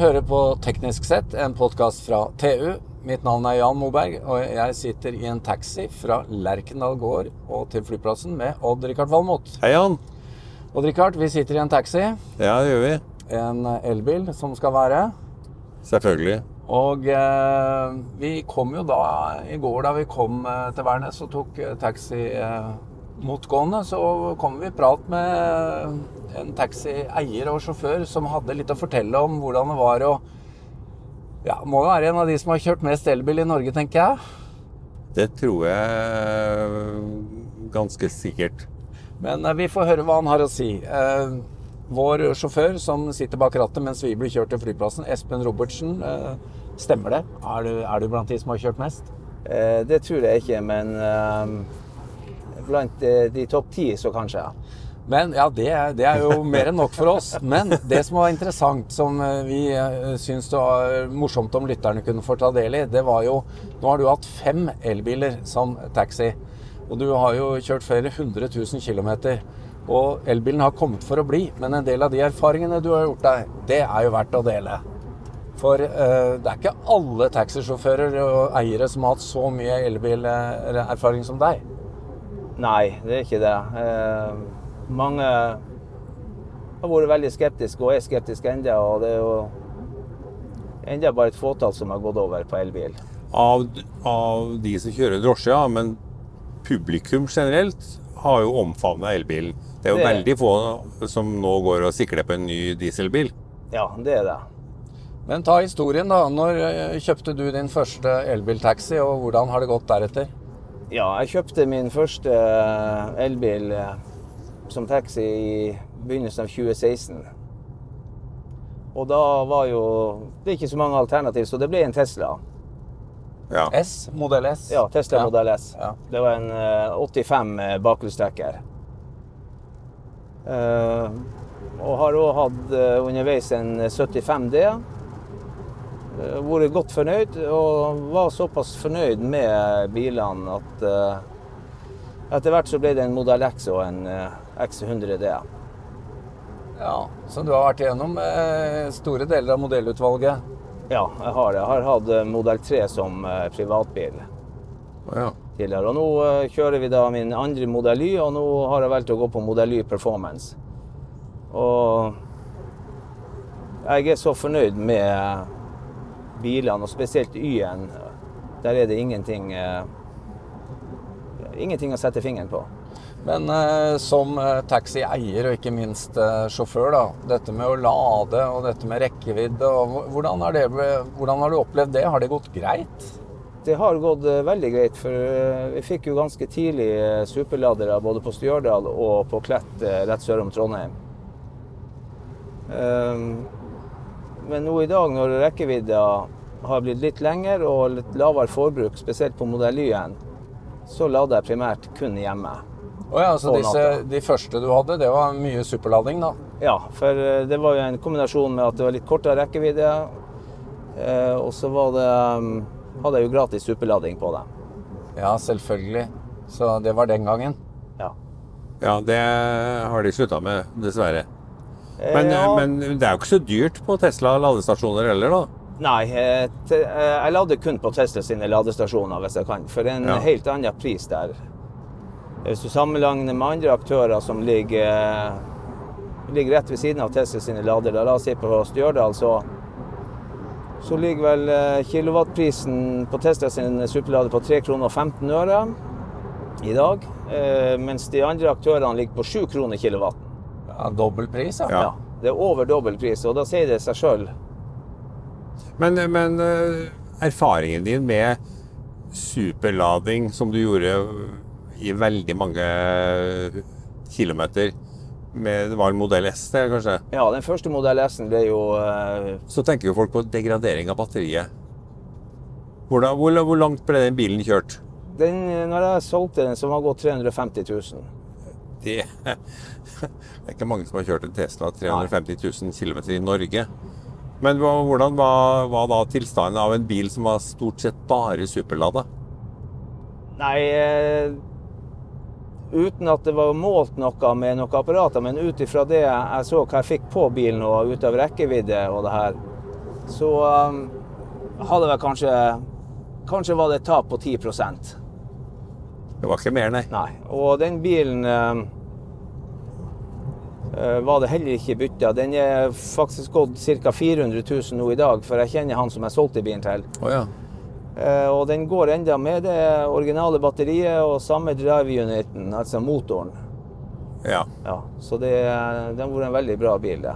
hører på Teknisk sett, en podkast fra TU. Mitt navn er Jan Moberg, og jeg sitter i en taxi fra Lerkendal gård og til flyplassen med Odd-Rikard Valmot. Hei, Jan. Odd-Rikard, vi sitter i en taxi. Ja, det gjør vi. En elbil som skal være. Selvfølgelig. Og eh, vi kom jo da i går da vi kom eh, til Værnes og tok eh, taxi eh, motgående, så kom vi i prat med en taxieier og sjåfør som hadde litt å fortelle om hvordan det var å Ja, må jo være en av de som har kjørt mest elbil i Norge, tenker jeg. Det tror jeg ganske sikkert. Men eh, vi får høre hva han har å si. Eh, vår sjåfør som sitter bak rattet mens vi blir kjørt til flyplassen, Espen Robertsen. Eh, stemmer det? Er du, er du blant de som har kjørt mest? Eh, det tror jeg ikke, men blant eh, de topp ti så kanskje. Men ja, det, det er jo mer enn nok for oss. Men det som var interessant, som eh, vi eh, syns det var morsomt om lytterne kunne få ta del i, det var jo Nå har du hatt fem elbiler som taxi. Og du har jo kjørt flere hundre tusen kilometer. Og elbilen har kommet for å bli, men en del av de erfaringene du har gjort deg, det er jo verdt å dele. For uh, det er ikke alle taxisjåfører og eiere som har hatt så mye elbilerfaring som deg. Nei, det er ikke det. Eh, mange har vært veldig skeptiske og er skeptiske ennå, og det er jo ennå bare et fåtall som har gått over på elbil. Av, av de som kjører drosje, ja, men publikum generelt har jo omfavna elbilen. Det er jo Det- veldig få som nå går og sikler på en ny dieselbil. Ja, det er det. Men ta historien, da. Når eh, kjøpte du din første elbiltaxi, og hvordan har det gått deretter? Ja, jeg kjøpte min første eh, elbil eh, som taxi i begynnelsen av 2016. Og da var jo det ikke så mange alternativ, så det ble en Tesla. Ja. S? Modell S? Ja, Tesla Ja. Model S. Ja. Det var en eh, 85 bakhjulstrekker. Uh, og har òg hatt eh, underveis en 75D. Uh, vært godt fornøyd, og var såpass fornøyd med bilene at eh, etter hvert så ble det en Model X og en eh, X100D. Ja, Så du har vært igjennom eh, store deler av modellutvalget? Ja, jeg har det. Jeg har hatt Modell Model 3 som eh, privatbil. ja. tidligere. Og nå eh, kjører vi da min andre Model Y, og nå har jeg valgt å gå på Model Y Performance. Og jeg er så fornøyd med bilene, og spesielt Y-en. Der er det ingenting eh, Ingenting å sette fingeren på. Men eh, som eh, taxieier og ikke minst eh, sjåfør, da. Dette med å lade og dette med rekkevidde. Hvordan, det, hvordan har du opplevd det? Har det gått greit? Det har gått eh, veldig greit, for vi fikk jo ganske tidlig superladere både på Stjørdal og på Klett rett sør om Trondheim. Ehm, Men nå i dag, når rekkevidda har blitt litt lengre og litt lavere forbruk, spesielt på Modell Y-en, så lader jeg primært kun hjemme. Oh ja, så disse, de første du hadde, det var mye superlading, da? Ja, for eh, det var jo en kombinasjon med at det var litt kortere rekkevidde, eh, og så var det, mm, hadde jeg jo gratis superlading på det. Ja, selvfølgelig. Så det var den gangen. Ja. ja, det har de slutta med, dessverre. Men, ja. men det er jo ikke så dyrt på Tesla ladestasjoner heller, da. Nei, eh, eh, jeg lader kun på Tesla sine ladestasjoner hvis jeg kan, for det er en Ja. helt annen pris der. Hvis du sammenligner med andre aktører som ligger, eh, ligger rett ved siden av Tesla sine ladere, la oss si på Stjørdal, så, så ligger vel eh, kilowattprisen på Tesla sine superlader på 3 kroner og 15 øre i dag, eh, mens de andre aktørene ligger på 7 kroner kilowatten. Ja, Dobbel pris, ja. Ja. Det er over dobbel pris, og da sier det seg sjøl Men, men eh, erfaringen din med superlading, som du gjorde i veldig mange kilometer med Det var en modell S, det, kanskje? Ja, den første Modell S-en ble jo uh... Så tenker jo folk på degradering av batteriet. Hvor, hvor, hvor langt ble den bilen kjørt? Den, når jeg solgte den, så var den gått 350 000. Det, det er ikke mange som har kjørt en Tesla 350 000 km i Norge. Men hvordan var, var da tilstanden av en bil som var stort sett bare superlada? Nei, eh, uten at det var målt noe med noen apparater, men ut ifra det jeg så hva jeg fikk på bilen og ut av rekkevidde og det her, så um, hadde vel kanskje Kanskje var det et tap på 10% Det var ikke mer, nei. Nei. Og den bilen um, var det heller ikke bytta. Den er faktisk gått ca. 400 000 nå i dag, for jeg kjenner han som jeg solgte bilen til. Oh, ja. Eh, Og den går enda med det originale batteriet og samme drive uniten, altså motoren. ja. Ja, så det, den har vært en veldig bra bil, det.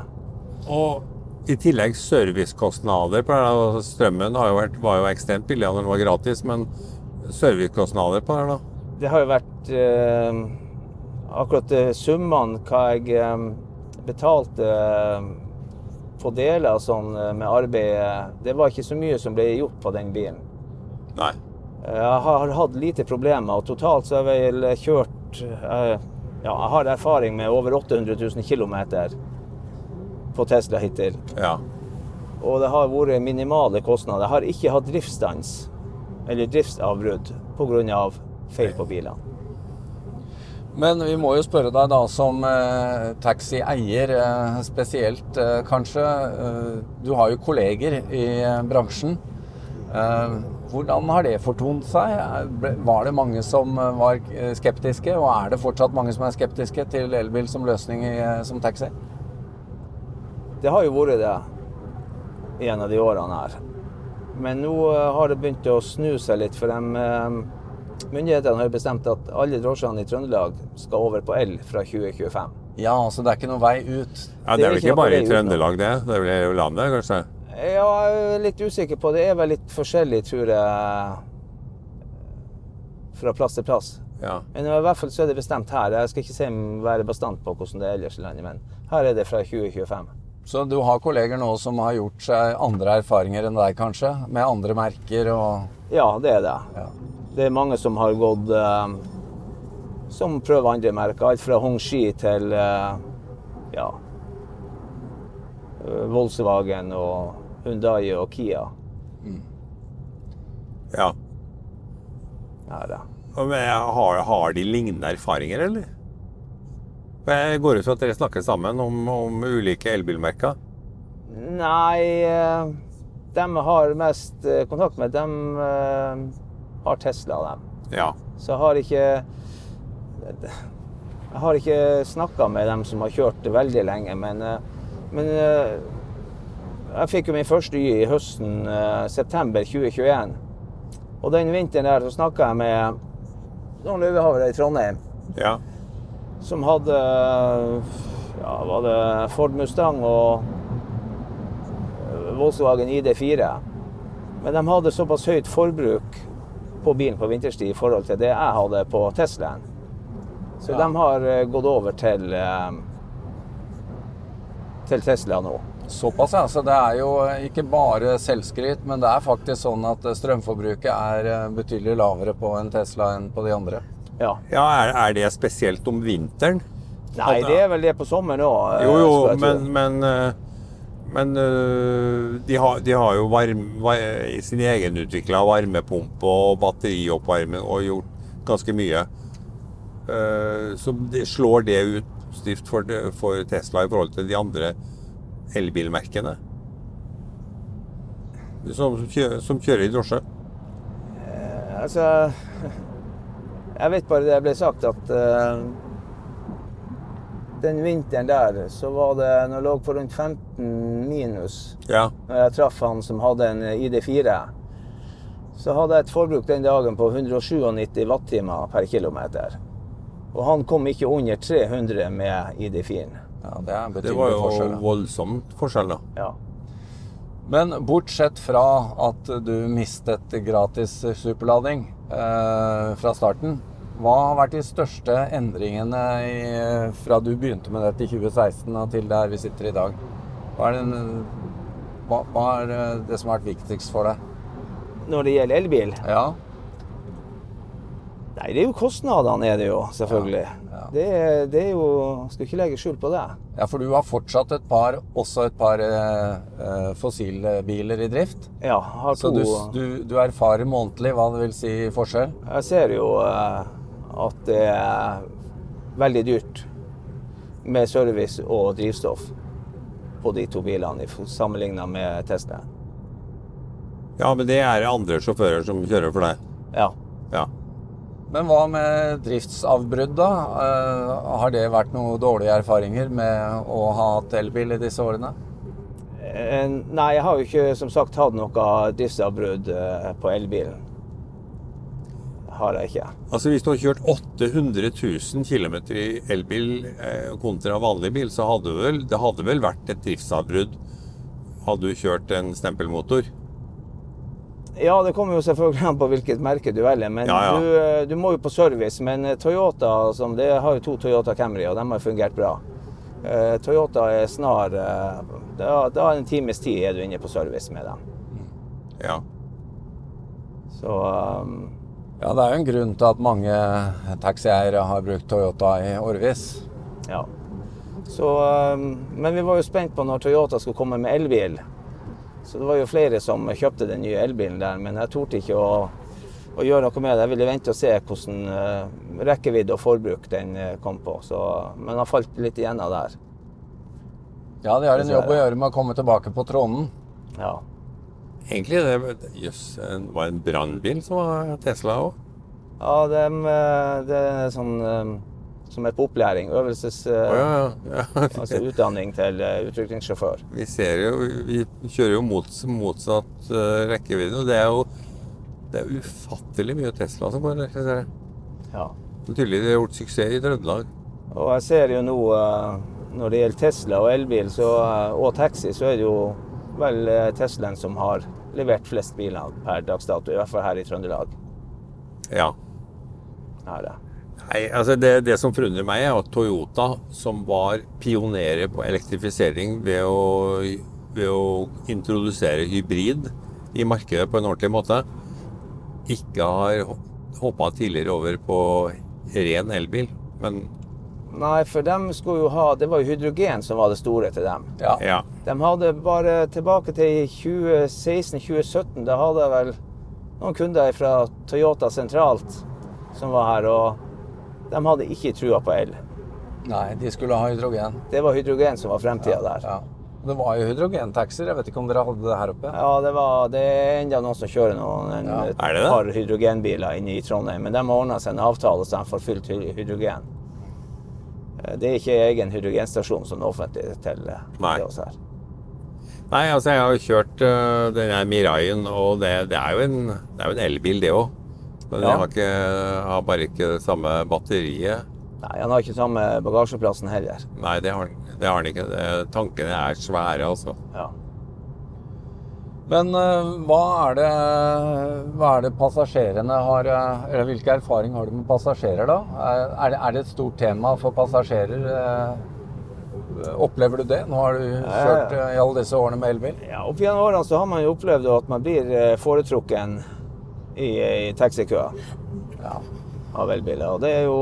Og i tillegg servicekostnader på. Strømmen har jo vært, var jo ekstremt billig da den var gratis, men servicekostnader på den da? Det har jo vært eh, akkurat eh, summene hva jeg eh, betalte eh, på deler sånn med arbeid, eh, det var ikke så mye som ble gjort på den bilen. Nei. Jeg har hatt lite problemer, og totalt så har jeg vel kjørt Ja, jeg har erfaring med over 800 000 km på Tesla hittil. Ja. Og det har vært minimale kostnader. Jeg har ikke hatt driftsstans eller driftsavbrudd pga. feil på bilene. Men vi må jo spørre deg da som eh, taxieier eh, spesielt, eh, kanskje. Eh, du har jo kolleger i eh, bransjen. Eh, hvordan har det fortont seg? Var det mange som var skeptiske, og er det fortsatt mange som er skeptiske til elbil som løsning i, som taxi? Det har jo vært det i en av de årene her. Men nå har det begynt å snu seg litt, for dem myndighetene har bestemt at alle drosjene i Trøndelag skal over på el fra 2025. Ja, så det er ikke noen vei ut. ja det er vel ikke bare i Trøndelag, det? Det er vel landet, kanskje? Ja, jeg er litt usikker på det. Det er vel litt forskjellig, tror jeg, fra plass til plass. Ja. Men i hvert fall så er det bestemt her. Jeg skal ikke se, være bastant på hvordan det er ellers i landet, men her er det fra 2025. Så du har kolleger nå som har gjort seg andre erfaringer enn deg, kanskje? Med andre merker og Ja, det er det. Ja. Det er mange som har gått eh, Som prøver andre merker. Alt fra Hongxi til eh, ja, eh, Volkswagen og Hyundai og Kia. ja. Ja, da. Men Har, har de lignende erfaringer, eller? Jeg går ut fra at dere snakker sammen om, om ulike elbilmerker. Nei, de har mest kontakt med, dem har Tesla, dem. Ja. Så jeg har ikke Jeg har ikke snakka med dem som har kjørt det veldig lenge, men, eh, men eh, jeg fikk jo min første Y i høsten, eh, september 2021. Og den vinteren der så snakka jeg med noen løyvehavere i Trondheim Ja. som hadde ja, var det Ford Mustang og Volkswagen ID4. Men de hadde såpass høyt forbruk på bilen på vinterstid i forhold til det jeg hadde på Teslaen. Så Ja. de har eh, gått over til, eh, til Tesla nå. Såpass, ja. Så det er jo ikke bare selvskryt, men det er faktisk sånn at strømforbruket er eh, betydelig lavere på en Tesla enn på de andre. Ja. ja er, er det spesielt om vinteren? Nei, det er vel det på sommeren òg. Jo, jo, men, men, eh, men eh, de, har, de har jo varme, var- sin egenutvikla varmepumpe og batterioppvarming og gjort ganske mye. Eh, Så det, slår det ut positivt for, for Tesla i forhold til de andre elbilmerkene? Som, som kjører i drosje? Altså Jeg vet bare det ble sagt at eh, den vinteren der så var det Når jeg lå på rundt 15 minus Ja. når jeg traff han som hadde en ID4, så hadde jeg et forbruk den dagen på 197 wattimer per kilometer. Og han kom ikke under 300 med ID4-en. Ja, Det Det var jo forskjell. voldsomt forskjell, da. Ja. Men bortsett fra at du mistet gratis superlading eh, fra starten, hva har vært de største endringene i, fra du begynte med dette i 2016 og til der vi sitter i dag? Hva er, den, hva, hva er det som har vært viktigst for deg? Når det gjelder elbil Ja, Nei, det er jo kostnadene, er det jo, selvfølgelig. Ja. Det, er, det er jo Skal ikke legge skjul på det. ja for du har fortsatt et par, også et par eh, eh, fossilbiler i drift. Ja, har Så du, du, du erfarer månedlig hva det vil si forskjell? Jeg ser jo eh, at det er veldig dyrt med service og drivstoff på de to bilene sammenligna med Tesla. Ja, men det er andre sjåfører som kjører for deg. Ja. Ja. Men hva med driftsavbrudd, da? Eh, har det vært noen dårlige erfaringer med å ha hatt elbil i disse årene? Eh, Nei, jeg har jo ikke som sagt hatt noe driftsavbrudd eh, på elbilen. Har jeg ikke. Altså Hvis du har kjørt 800 000 km i elbil eh, kontra vanlig bil, så hadde det vel, det hadde vel vært et driftsavbrudd hadde du kjørt en stempelmotor? Ja, det kommer jo selvfølgelig an på hvilket merke du velger. Men Ja, ja. Du, eh, du må jo på service. Men eh, Toyota som det har jo to Toyota Camry, og de har fungert bra. Eh, Toyota er snar eh, Da da en times tid er du inne på service med dem. Ja. Så um, Ja, det er jo en grunn til at mange taxieiere har brukt Toyota i årevis. Ja. Så, um, men vi var jo spent på når Toyota skulle komme med elbil. Så det var jo flere som kjøpte den nye elbilen der, men jeg torde ikke å, å gjøre noe med det. Jeg ville vente og se hvordan uh, rekkevidde og forbruk den eh, kom på. Så, men har falt litt igjennom der. Ja, de har en jobb å gjøre med å komme tilbake på tronen. Ja. Egentlig det Jøss, det var en brannbil som var Tesla òg. Ja, det er, det er sånn eh, som er på opplæring. Øvelses... Eh, ja, ja. Altså utdanning til eh, utrykningssjåfør. Vi ser jo Vi kjører jo mot, motsatt eh, rekkevidde, og det er jo det er ufattelig mye Tesla som går elektrifiserer. Ja. Tydelig de har gjort suksess i Trøndelag. Og jeg ser jo nå eh, når det gjelder Tesla og elbil så, eh, og taxi, så er det jo vel eh, Teslaen som har levert flest biler per dags dato, i hvert fall her i Trøndelag. Ja. Her, ja. Nei, altså det, det som forundrer meg, er at Toyota, som var pionerer på elektrifisering ved å, ved å introdusere hybrid i markedet på en ordentlig måte, ikke har hoppa tidligere over på ren elbil. Men Nei, for dem skulle jo ha Det var jo hydrogen som var det store til dem. Ja. ja. De hadde bare tilbake til 2016-2017, da hadde jeg vel noen kunder fra Toyota sentralt som var her, og de hadde ikke trua på el. Nei, de skulle ha hydrogen. Det var hydrogen som var fremtida der. Ja. Det var jo hydrogentaxier. Jeg vet ikke om dere hadde det her oppe? Ja, det, var, det er enda noen som kjører noen en, Ja. et par hydrogenbiler inne i Trondheim. Men de har ordna seg en avtale så de får fylt hy- hydrogen. Eh, Det er ikke egen hydrogenstasjon som er offentlig til, eh, Nei. til oss her. Nei, altså jeg har jo kjørt uh, denne her Miraien, og det, det er jo en, det er jo en elbil, det òg. Men Ja. den har, ikke, har bare ikke det samme batteriet. Nei, han har ikke samme bagasjeplassen heller. Nei, det har, det har den ikke. Tankene er svære, altså. Ja. Men eh, hva er det hva er det passasjerene har eh, Eller hvilke erfaring har du med passasjerer, da? Er er det, er det et stort tema for passasjerer? eh, Opplever du det? Nå har du kjørt eh, i alle disse årene med elbil. Ja, Opp gjennom årene så har man jo opplevd at man blir eh, foretrukken i, i taxikøer Ja. av elbiler. Og det er jo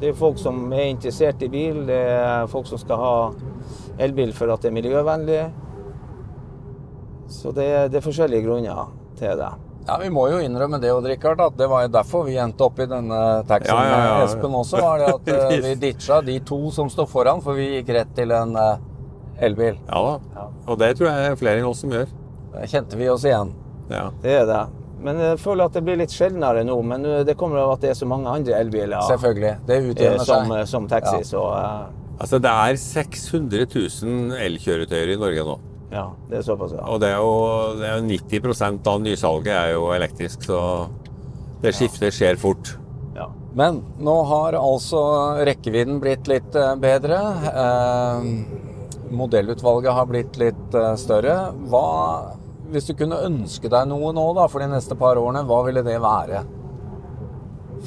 det er folk som er interessert i bil, det er folk som skal ha elbil for at det er miljøvennlig. Så det, det er forskjellige grunner til det. Ja, Vi må jo innrømme det, Odd Rikard, at det var jo derfor vi endte opp i denne taxien Ja, ja, ja. med Espen også. var det at uh, Vi ditcha de to som står foran, for vi gikk rett til en uh, elbil. Ja da. Og det tror jeg er flere enn oss som gjør. Der kjente vi oss igjen. Ja. Det er det. Men jeg føler at det blir litt sjeldnere nå. Men eh, det kommer av at det er så mange andre elbiler Selvfølgelig. Det utjevner som, seg. som taxi. Ja. Så uh... Altså, det er 600 000 elkjøretøyer i Norge nå. Ja, det er såpass, ja. Og det er jo, det er 90 av nysalget er jo elektrisk, så det skiftet skjer fort. ja. Men nå har altså rekkevidden blitt litt eh, bedre. Eh, modellutvalget har blitt litt eh, større. Hva, hvis du kunne ønske deg noe nå da, for de neste par årene, hva ville det være?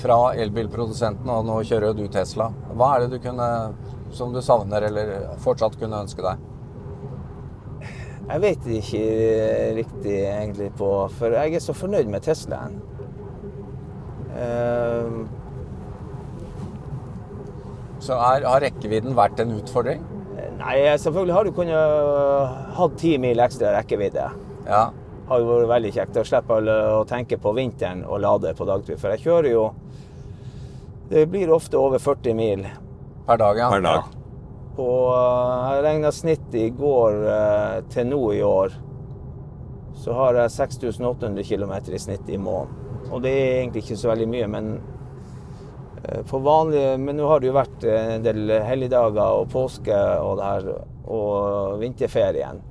Fra elbilprodusenten, og nå kjører jo du Tesla. Hva er det du kunne, som du savner, eller fortsatt kunne ønske deg? Jeg vet ikke riktig egentlig på For jeg er så fornøyd med Teslaen. Eh, Så er, har rekkevidden vært en utfordring? nei, selvfølgelig har du kunnet hatt ti mil ekstra rekkevidde. Ja. har jo vært veldig kjekt. Jeg slipper å å tenke på vinteren og lade på dagtid. For jeg kjører jo Det blir ofte over 40 mil. Per dag, ja. Per dag. Og eh, jeg regna snittet i går eh, til nå i år så har jeg 6800 km i snitt i måneden. Og det er egentlig ikke så veldig mye, men eh, for vanlige Men nå har det jo vært en del helligdager og påske og det her, og vinterferien.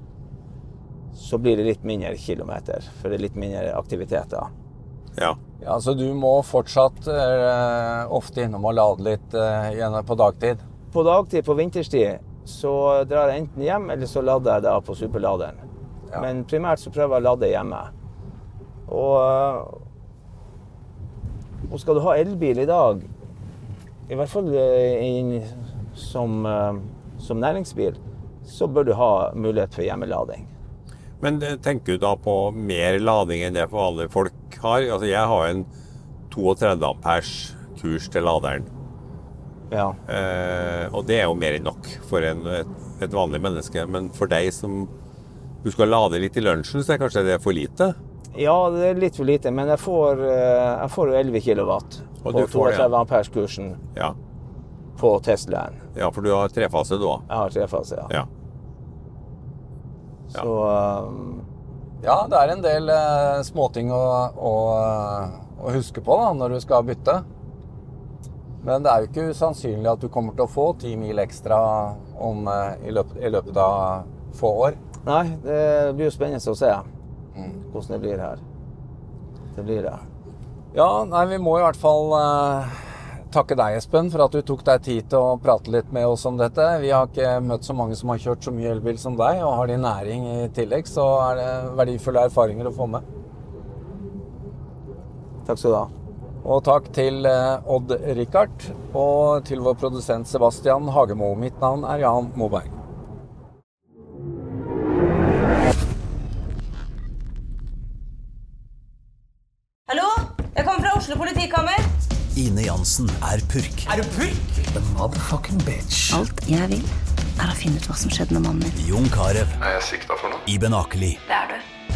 Så blir det litt mindre kilometer, for det er litt mindre aktiviteter. Ja. Ja, Så du må fortsatt eh, ofte innom og lade litt eh, på dagtid? På dagtid, på vinterstid, så drar jeg enten hjem, eller så lader jeg da på superladeren. Ja. Men primært så prøver jeg å lade hjemme. Og, og skal du ha elbil i dag, i hvert fall eh, inn, som, eh, som næringsbil, så bør du ha mulighet for hjemmelading. Men eh, tenker du da på mer lading enn det vanlige folk har? Altså jeg har en 32 ampers kurs til laderen. Ja. Eh, og det er jo mer enn nok for en, et, et vanlig menneske. Men for deg som du skal lade litt i lunsjen, så er kanskje det for lite? ja, det er litt for lite, men jeg får, eh, jeg får jo 11 kW på du får det, ja. 32 amperes-kursen Ja. på Teslaen. ja, for du har trefase du òg. Jeg har trefase, ja. Ja. Så um, Ja, det er en del uh, småting å, å, å huske på da, når du skal bytte. Men det er jo ikke usannsynlig at du kommer til å få ti mil ekstra om, eh, i, løpet, i løpet av få år. Nei, det blir jo spennende å se Mm. hvordan det blir her. Det blir det. Ja, nei, vi må i hvert fall eh, takke deg, Espen, for at du tok deg tid til å prate litt med oss om dette. Vi har ikke møtt så mange som har kjørt så mye elbil som deg, og har din næring i tillegg, så er det verdifulle erfaringer å få med. Takk skal du ha. Og takk til eh, Odd Rikard og til vår produsent Sebastian Hagemo. Mitt navn er Jan Moberg. Hallo? Jeg kommer fra Oslo politikammer. Ine Jansen er purk. Er du purk? The motherfucking bitch. Alt jeg vil, er å finne ut hva som skjedde med mannen min. Jon Carew. Er jeg sikta for noe? Iben Akeli. Det er du.